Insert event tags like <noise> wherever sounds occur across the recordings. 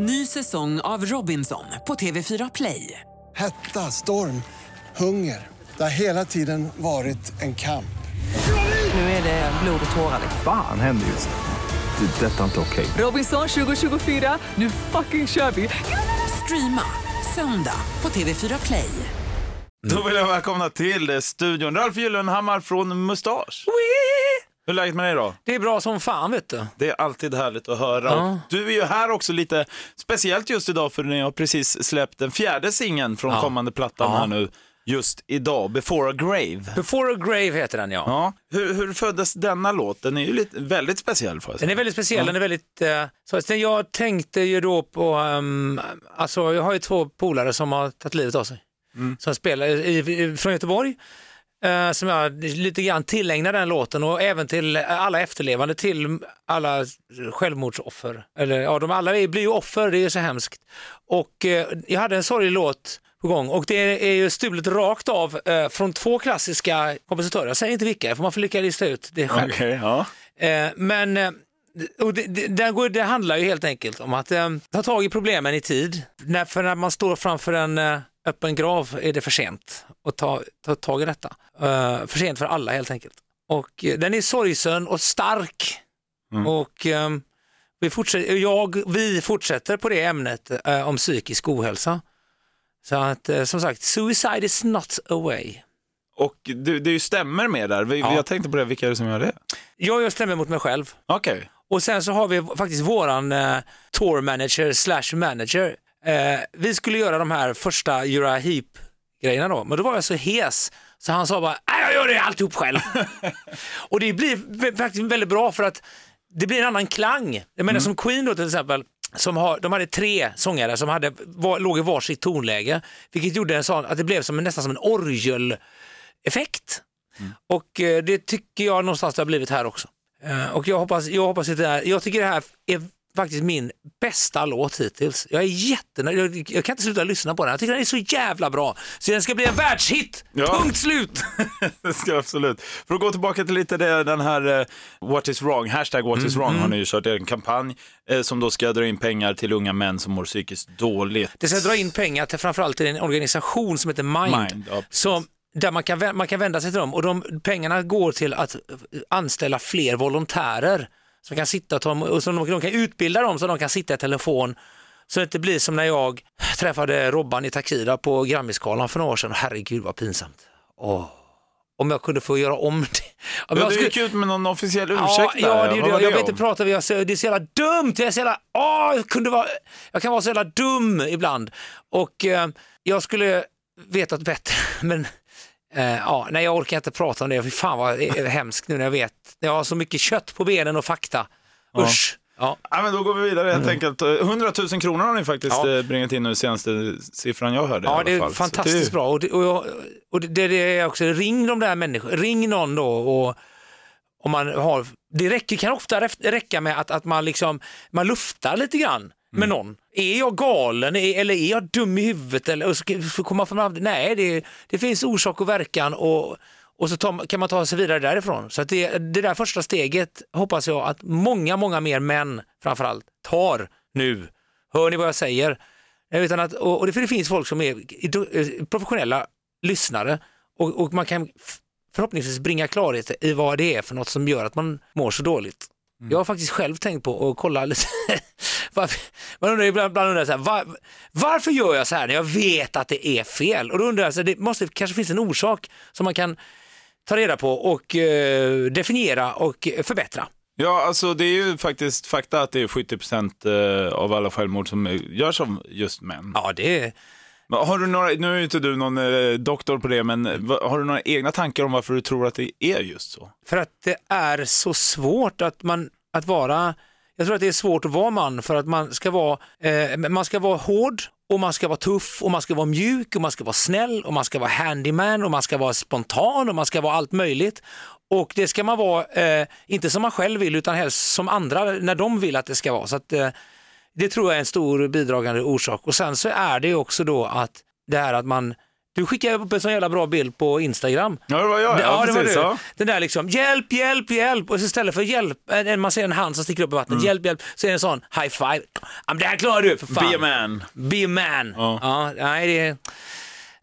Ny säsong av Robinson på TV4 Play. Hetta, storm, hunger. Det har hela tiden varit en kamp. Nu är det blod och tårar. Fan händer just nu. Det. är Detta är inte okej. Robinson 2024, nu fucking kör vi! Streama söndag på TV4 Play. Då vill jag välkomna till studion Ralf Gyllenhammar från Mustasch. Hur är läget med dig då? Det är bra som fan vet du. Det är alltid härligt att höra. Ja. Du är ju här också lite speciellt just idag för ni har precis släppt den fjärde singeln från Ja. kommande plattan Ja. här nu just idag, Before a Grave. Before a Grave heter den ja. Ja. Hur, hur föddes denna låt? Den är ju lite, väldigt speciell jag Den är väldigt speciell, den är väldigt... Uh, så sen jag tänkte ju då på, um, alltså jag har ju två polare som har tagit livet av sig. Som spelar i, i, från Göteborg. Eh, som jag lite grann tillägnar den låten och även till alla efterlevande, till alla självmordsoffer. Eller ja, de alla blir ju offer, det är ju så hemskt. Och eh, jag hade en sorglig låt på gång och det är ju stulet rakt av eh, från två klassiska kompositörer. Jag säger inte vilka, för man får lyckas lista ut det själv. Okej, ja. Eh, men eh, och det, det, det, går, det handlar ju helt enkelt om att eh, ta tag i problemen i tid. När, för när man står framför en eh, öppen grav är det för sent att ta, ta tag i detta. Eh, för sent för alla helt enkelt. Och eh, den är sorgsen och stark. Och eh, vi, fortsätter, jag, vi fortsätter på det ämnet eh, om psykisk ohälsa. Så att som sagt, suicide is not a way. Och du, ju stämmer med där. Vi, Ja. Jag tänkte på det, vilka är det som gör det? Jag gör stämmer mot mig själv. Okej. Och sen så har vi faktiskt våran eh, tour manager slash manager. Eh, vi skulle göra de här första Uriah Heep grejerna då, men då var jag så hes så han sa bara, "Nej, jag gör det alltihop själv. <laughs> och det blir faktiskt väldigt bra för att det blir en annan klang. Jag Mm. menar som Queen då till exempel, som har, de hade tre sångare som hade, var, låg i varsitt tonläge, vilket gjorde en sån, att det blev som nästan som en orgeleffekt. Och eh, det tycker jag någonstans det har blivit här också. Eh, och jag hoppas, jag hoppas att det här, jag tycker det här är faktiskt min bästa låt hittills. Jag är jättenöjd, jag, jag kan inte sluta lyssna på den. Jag tycker den är så jävla bra. Så den ska bli en världshit, Ja. punkt slut! <laughs> Det ska absolut. För att gå tillbaka till lite det, den här eh, What is wrong, hashtag what is Mm, wrong har ni ju kört en kampanj eh, som då ska dra in pengar till unga män som mår psykiskt dåligt. Det ska dra in pengar till framförallt till en organisation som heter Mind. Mind, ja, som, där man kan, man kan vända sig till dem och de pengarna går till att eh, anställa fler volontärer som kan sitta och, ta, och som de, de kan utbilda dem så de kan sitta i telefon så det inte blir som när jag träffade Robban i Takida på Grammisgalan för några år sedan. Herregud vad pinsamt. Åh. Om jag kunde få göra om <laughs> det. Om Ja, jag skulle- gick ut med någon officiell ursäkt Ja, där. ja det, det, var jag vill inte prata, jag, det är så jävla dumt, jag är så jävla, åh, jag, kunde vara, jag kan vara så jävla dum ibland. Och eh, jag skulle vetat bättre, <laughs> men eh, ja, nej jag orkar inte prata om det, fy fan vad hemskt nu när jag vet, jag har så mycket kött på benen och fakta. Usch. Ja. Ja, men då går vi vidare helt enkelt. 100 000 kronor har ni faktiskt Mm. Ja. eh, bringat in nu, senaste siffran jag hörde i Ja, alla det är fantastiskt det är- bra. Och, det, och, jag, och det, det är också, ring de där människorna, ring någon då och om man har, det räcker, kan ofta räcka med att, att man, liksom, man luftar lite grann med någon. Är jag galen eller är jag dum i huvudet? Eller, och så kommer man fram nej det, det finns orsak och verkan och, och så tar, kan man ta sig vidare därifrån. Så att det, det där första steget hoppas jag att många, många mer män framförallt tar nu. Hör ni vad jag säger? Utan att, och, och det, för det finns folk som är eh, professionella lyssnare och, och man kan förhoppningsvis bringa klarhet i vad det är för något som gör att man mår så dåligt. Jag har faktiskt själv tänkt på att kolla lite, <laughs> varför, man undrar ibland, ibland undrar så här, var, varför gör jag så här när jag vet att det är fel? Och då undrar jag, så här, det måste kanske finns en orsak som man kan ta reda på och eh, definiera och förbättra. Ja, alltså det är ju faktiskt fakta att det är 70 procent eh, av alla självmord som görs av just män. Ja, det är Har du några, nu är inte du någon eh, doktor på det, men har du några egna tankar om varför du tror att det är just så? För att det är så svårt att, man, att vara, jag tror att det är svårt att vara man för att man ska vara, eh, man ska vara hård och man ska vara tuff och man ska vara mjuk och man ska vara snäll och man ska vara handyman och man ska vara spontan och man ska vara allt möjligt. Och det ska man vara, eh, inte som man själv vill utan helst som andra när de vill att det ska vara. Så att, eh, det tror jag är en stor bidragande orsak. Och sen så är det också då att det här att man du skickade upp en sån jävla bra bild på Instagram. Ja, det var jag. Ja, det var du. Ja. Den där liksom, hjälp, hjälp, hjälp. Och så istället för hjälp, man ser en hand som sticker upp i vattnet, Mm. hjälp, hjälp, så är det en sån high five. Ja, men det här klarar du för fan. Be a man. Be a man. Ja. Ja. nej, det är,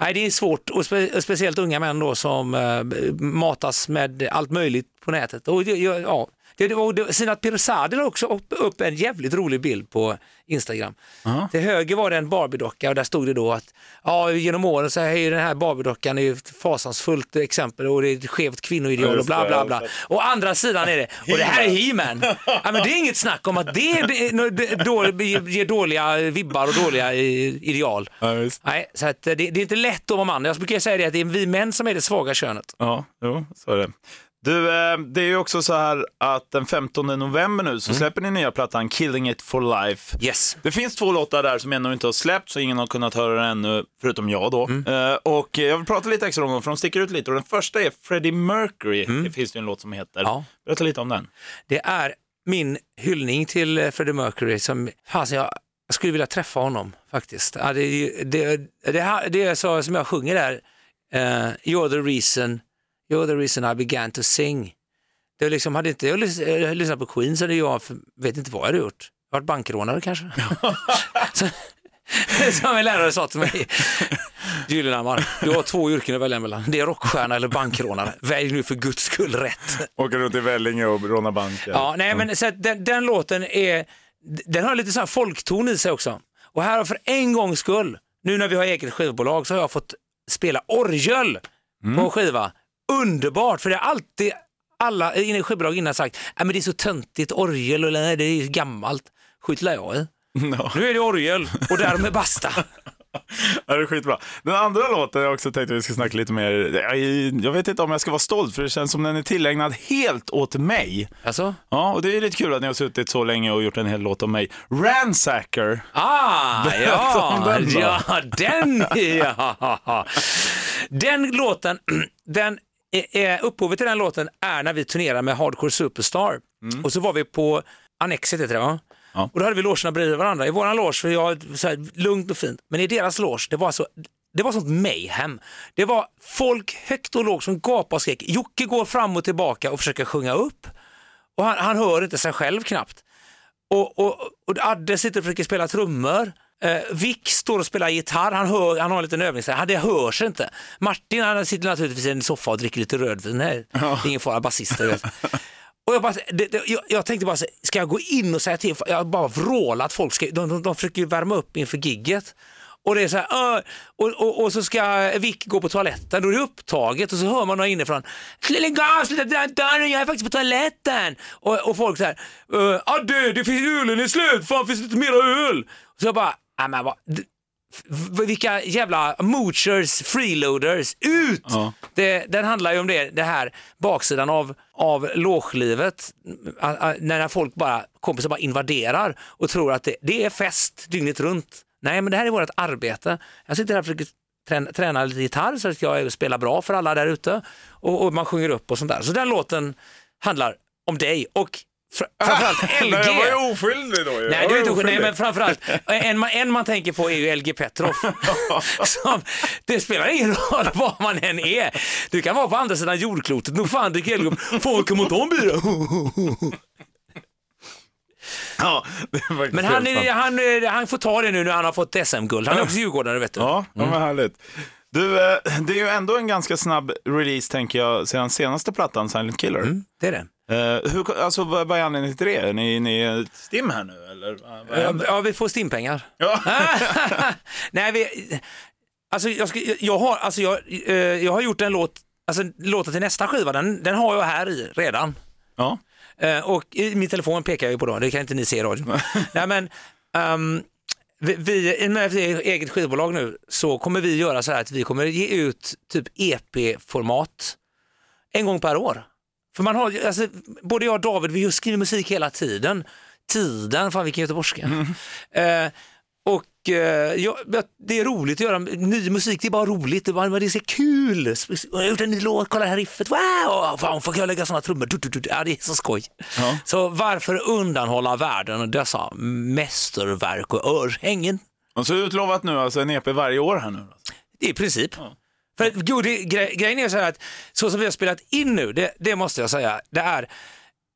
nej, det är svårt, och spe, speciellt unga män då som eh, matas med allt möjligt på nätet. Och ja, ja, det, det, var- det, Sinat Pirzadeh la också upp, upp en jävligt rolig bild på Instagram. Till höger var det en Barbie-docka och där stod det då att ja, genom åren så är den här Barbie-dockan ett fasansfullt exempel och det är ett skevt kvinnoideal och bla bla bla. Och andra sidan är det, och det här är <laughs> He-Man. Ja, men det är inget snack om att det, då, ger dåliga vibbar och dåliga eh, ideal. Ja. Nej, så att eh, det, det är inte lätt att vara man. Jag brukar säga det att det är vi män som är det svaga könet. Ja, jo, så är det. Du, eh, det är ju också så här att den 15 november nu så släpper ni nya plattan Killing It For Life. Yes. Det finns två låtar där som ännu inte har släppts så ingen har kunnat höra den ännu, förutom jag då. Eh, och jag vill prata lite extra om dem, för de sticker ut lite. Och den första är Freddie Mercury, det finns det ju en låt som heter. Ja. Berätta lite om den. Det är min hyllning till eh, Freddie Mercury som, alltså jag, jag skulle vilja träffa honom faktiskt. Ja, det, det, det, här- det är så som jag sjunger där, eh, you're the reason, you're the reason I began to sing. Det liksom, hade inte jag eh, lyssnat på Queen så hade jag, vet inte vad jag hade gjort. Jag varit bankrånare kanske. <laughs> så, <laughs> som en lärare sa till mig, Gyllenhammar, du har två yrken att välja mellan. Det är rockstjärna eller bankrånare. Välj nu för guds skull rätt. Åker runt i Vellinge och rånar bank. Ja, nej, men så den, den låten är, den har lite sån här folkton i sig också. Och här har för en gångs skull, nu när vi har eget skivbolag så har jag fått spela orgel på en skiva. Underbart, för det har alltid alla skivbolag innan sagt, nej men det är så töntigt orgel och nej, det är gammalt. Skit lär jag i. Ja. Nu är det orgel och därmed basta. <laughs> Ja, det är skitbra. Den andra låten jag också tänkte att vi ska snacka lite mer. Jag, vet inte om jag ska vara stolt för det känns som den är tillägnad helt åt mig. Alltså? Ja, och det är lite kul att ni har suttit så länge och gjort en hel låt om mig. Ransacker. Ah, Berätta om ja, den då. ja, den, <laughs> ja. Den låten, <clears throat> den upphovet till den låten är när vi turnerar med Hardcore Superstar. Och så var vi på Annexet heter det va? Ja. Och då hade vi logerna bredvid varandra. I våran loge, för jag så här, lugnt och fint, men i deras loge, det var så det var sånt mayhem. Det var folk högt och lågt som gapade och skrek. Jocke går fram och tillbaka och försöker sjunga upp. Och han, han hör inte sig själv knappt. Och, och, och Adde sitter och försöker spela trummor. Eh, Vic står och spelar gitarr, han, hör, han har en liten övning, det hörs inte. Martin han sitter naturligtvis i en soffa och dricker lite rödvin. Nej, det är ingen fara, basister. Och jag, bara, det, det, jag, jag tänkte bara, ska jag gå in och säga till? Jag har bara vrålat att folk ska, de, de, de försöker ju värma upp inför gigget. Och det är så här, "Öh", och, och, och så ska Vic gå på toaletten, då är det upptaget och så hör man någon inifrån. Lägg av, sluta dörren, jag är faktiskt på toaletten. Och, och folk så här, "Öh, Adde, det finns ölen är slut, fan finns det inte mera öl? Så jag bara, nej men vad, vilka jävla moochers, freeloaders, ut! Ja. Det, den handlar ju om det, det här baksidan av, av logelivet, Ä- ä- när folk bara, kompisar bara invaderar och tror att det, det är fest dygnet runt. Nej, men det här är vårt arbete. Jag sitter här och försöker träna, träna lite gitarr så att jag spelar bra för alla där ute och, och man sjunger upp och sånt där. Så den låten handlar om dig och framförallt <laughs> LG. Jag var ju oskyldig då ju. Nej, du är inte oskyldig. Nej, men framförallt, en man, en man tänker på är ju LG Petrov. <laughs> Som, det spelar ingen roll var man än är. Du kan vara på andra sidan jordklotet, nog fan dricker LG upp. Folk kommer ta en bira. <laughs> Ja, Men han, är, han, han får ta det nu när han har fått SM-guld. Han är också djurgårdare vet du. Ja, ja men härligt. Du, eh, det är ju ändå en ganska snabb release tänker jag, sedan senaste plattan Silent Killer. Mm, det är det. Eh, hur, alltså, vad, vad är anledningen till det? Är ni, ni stim här nu eller? Ja, vi får stimpengar. Ja. <laughs> Nej, vi, alltså, jag, ska, jag, har, alltså, jag, eh, jag har gjort en låt, alltså, låten till nästa skiva, den, den har jag här i redan. ja. Eh, och i min telefon pekar jag ju på då, det kan inte ni se i radio. <laughs> Nej, men, ehm, vi, vi, med ett eget skivbolag nu så kommer vi göra så här att vi kommer ge ut typ EP-format en gång per år. För man har, alltså, både jag och David, vi skriver musik hela tiden. Tiden, fan vilken göteborgska. Eh, och eh, ja, ja, det är roligt att göra ny musik, det är bara roligt, det är, bara, det är så kul. Jag har gjort en ny låt, kolla här riffet, wow, fan får jag lägga sådana trummor, du, du, du. Ja, det är så skoj. Ja. Så varför undanhålla världen dessa mästerverk och örhängen? Och så utlovat nu alltså en EP varje år här nu. I princip. För det, gre, grejen är så här att så som vi har spelat in nu, det, det måste jag säga, det är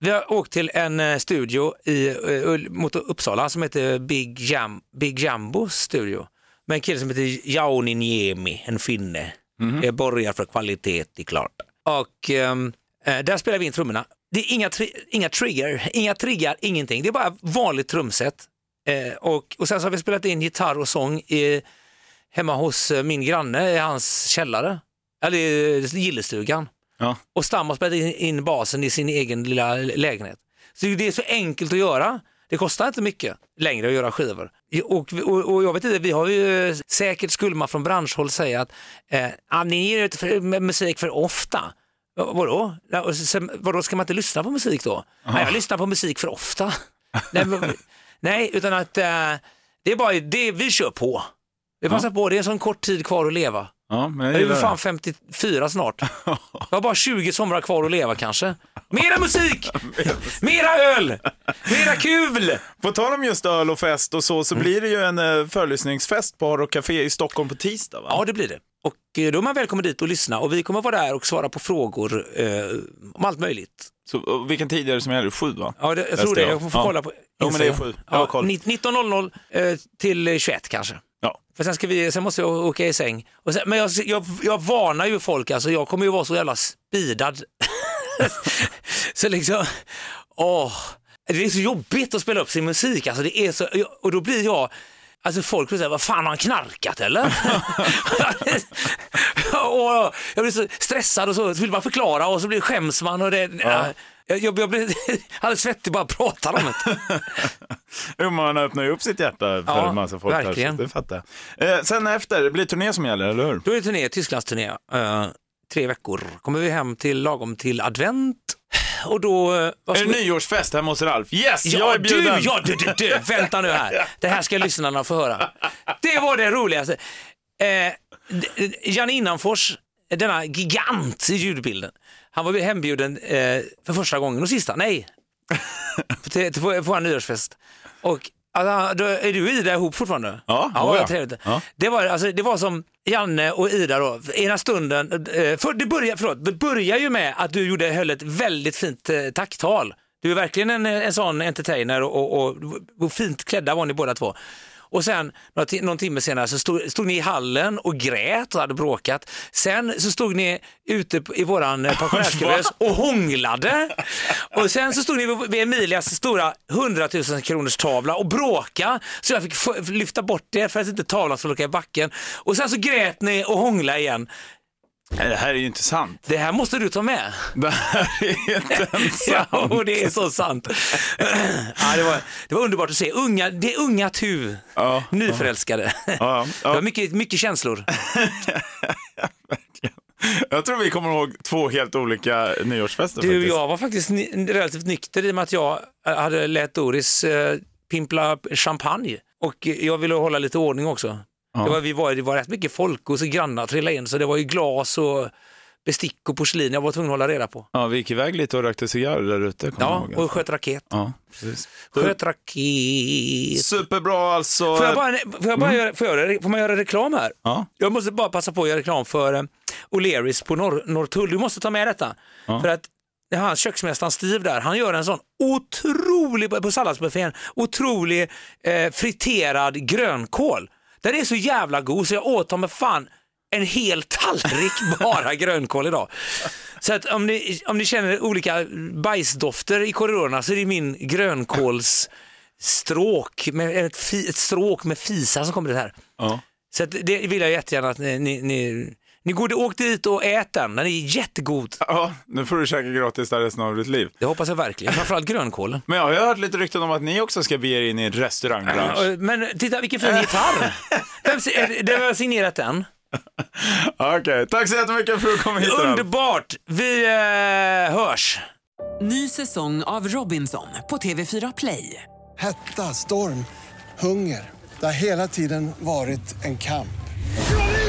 vi har åkt till en eh, studio i, eh, mot Uppsala som heter Big, Jam, Big Jambo studio. Med en kille som heter Jauni Niemi, en finne. Det borgar för kvalitet, det är klart. Och eh, där spelar vi in trummorna. Det är inga, tri- inga trigger, inga triggar, ingenting. Det är bara vanligt trumset. Eh, och, och sen så har vi spelat in gitarr och sång i, hemma hos eh, min granne i hans källare, eller i gillestugan. Ja. Och Stam har spelat in, in basen i sin egen lilla lägenhet. Så det är så enkelt att göra. Det kostar inte mycket längre att göra skivor. Och, och, och jag vet inte, vi har ju eh, säkert skulle man från branschhåll säga att eh, ah, ni ger ut för, musik för ofta. Vadå? Vadå, ska man inte lyssna på musik då? Nej, jag lyssnar på musik för ofta. <laughs> nej, utan att eh, det är bara det vi kör på. Vi passar på, det är en sån kort tid kvar att leva. Ja, men jag Jag är det. fan 54 snart. <laughs> Jag har bara 20 somrar kvar att leva kanske. <laughs> Mera musik! Mera öl! Mera kul! På tal om just öl och fest och så, så Mm. blir det ju en uh, föreläsningsfest på Hard Rock Café i Stockholm på tisdag. Va? Ja, det blir det. Och eh, då är man välkommen dit och lyssna och vi kommer vara där och svara på frågor eh, om allt möjligt. Så, vilken tid är det som gäller? Sju va? Ja, det, jag tror det. jag. Får, Ja. kolla på Jo, men det är Instagram. sju. Ja, koll. 19.00 eh, till 21 kanske. Ja. För sen, ska vi, sen måste jag åka i säng. Sen, men jag, jag, jag varnar ju folk, alltså, jag kommer ju vara så jävla speedad. <laughs> så liksom, åh, det är så jobbigt att spela upp sin musik. Alltså, det är så, och då blir jag, alltså folk så här, vad fan har han knarkat eller? <laughs> och jag blir så stressad och så, så vill man förklara och så blir skäms man. Och det, jag, jag, jag blir <laughs> alldeles svettig bara pratar om det. <laughs> Man öppnar ju upp sitt hjärta för Ja, en massa folk. verkligen. Här, det fattar jag. Eh, sen efter, det blir turné som gäller, eller hur? Då är det turné, Tysklandsturné, uh, tre veckor. Kommer vi hem till lagom till advent. Och då... eh, Är det vi- nyårsfest hemma hos Ralf? Yes, Ja, jag är du, bjuden! ja, du, du, du, vänta nu här. <laughs> Det här ska lyssnarna få höra. Det var det roligaste. Eh, Janne Innanfors, denna gigant i ljudbilden, han var ju hembjuden eh, för första gången och sista, nej, <laughs> till, till, på vår nyårsfest. Och alltså, då är du och Ida ihop fortfarande? Ja, ja, ja, trevligt. Ja. Det, var, alltså, det var som Janne och Ida då, ena stunden, eh, för det, börjar, förlåt, det börjar ju med att du gjorde, höll ett väldigt fint eh, tacktal. Du är verkligen en, en sån entertainer och, och, och, och fint klädda var ni båda två. Och sen någon timme senare så stod, stod ni i hallen och grät och hade bråkat. Sen så stod ni ute i våran eh, pensionärskuvös <laughs> och hånglade. Och sen så stod ni vid- Emilias stora 100 000 kronors tavla och bråka så jag fick lyfta bort er för att inte tavlan skulle åka i backen. Och sen så grät ni och hånglade igen. Nej, det här är ju inte sant. Det här måste du ta med. Det här är inte <laughs> Ja, sant. och det är så sant. <clears throat> ja, det, var, det var underbart att se. Unga, det är unga tu, Ja, nyförälskade. ja, <laughs> Det var ja. mycket, mycket känslor. <laughs> Jag tror vi kommer ihåg två helt olika nyårsfester Du, faktiskt. jag var faktiskt relativt nykter i och med att jag eh, hade lät Doris eh, pimpla champagne och jag ville hålla lite ordning också. Det, var, vi var, det var rätt mycket folk och så grannar trillade in så det var ju glas och bestick och porslin jag var tvungen att hålla reda på. Ja, vi gick iväg lite och rökte cigarrer där ute. Ja, ihåg. och sköt raket. ja, precis. Sköt raket. Superbra alltså. Får, jag bara, får, jag bara göra, får, jag, göra- får man göra reklam här? Ja. Jag måste bara passa på att göra reklam för eh, O'Learys på Norr, Norrtull. Du måste ta med detta. För att hans köksmästaren Steve där, han gör en sån otrolig, på salladsbuffén, otrolig eh, friterad grönkål. Den är så jävla god så jag åt med fan en hel tallrik <laughs> bara grönkål idag. Så att om ni, om ni känner olika bajsdofter i korridorerna så är det min grönkåls stråk med ett, fi, ett stråk med fisar som kommer det här. Ja. Så det vill jag jättegärna att ni, ni, ni, ni går, åk dit och ät den, den är jättegod. ja, nu får du käka gratis där resten av ditt liv. Det hoppas jag verkligen, framförallt grönkålen. Men jag har hört lite rykten om att ni också ska bege er in i en restaurangbransch. Men titta vilken fin gitarr. Vem, det har signerat den. <laughs> Okej, tack så jättemycket för att du kom hit. Underbart! Vi eh, hörs. Ny säsong av Robinson på TV4 Play. Hetta, storm, hunger. Det har hela tiden varit en kamp.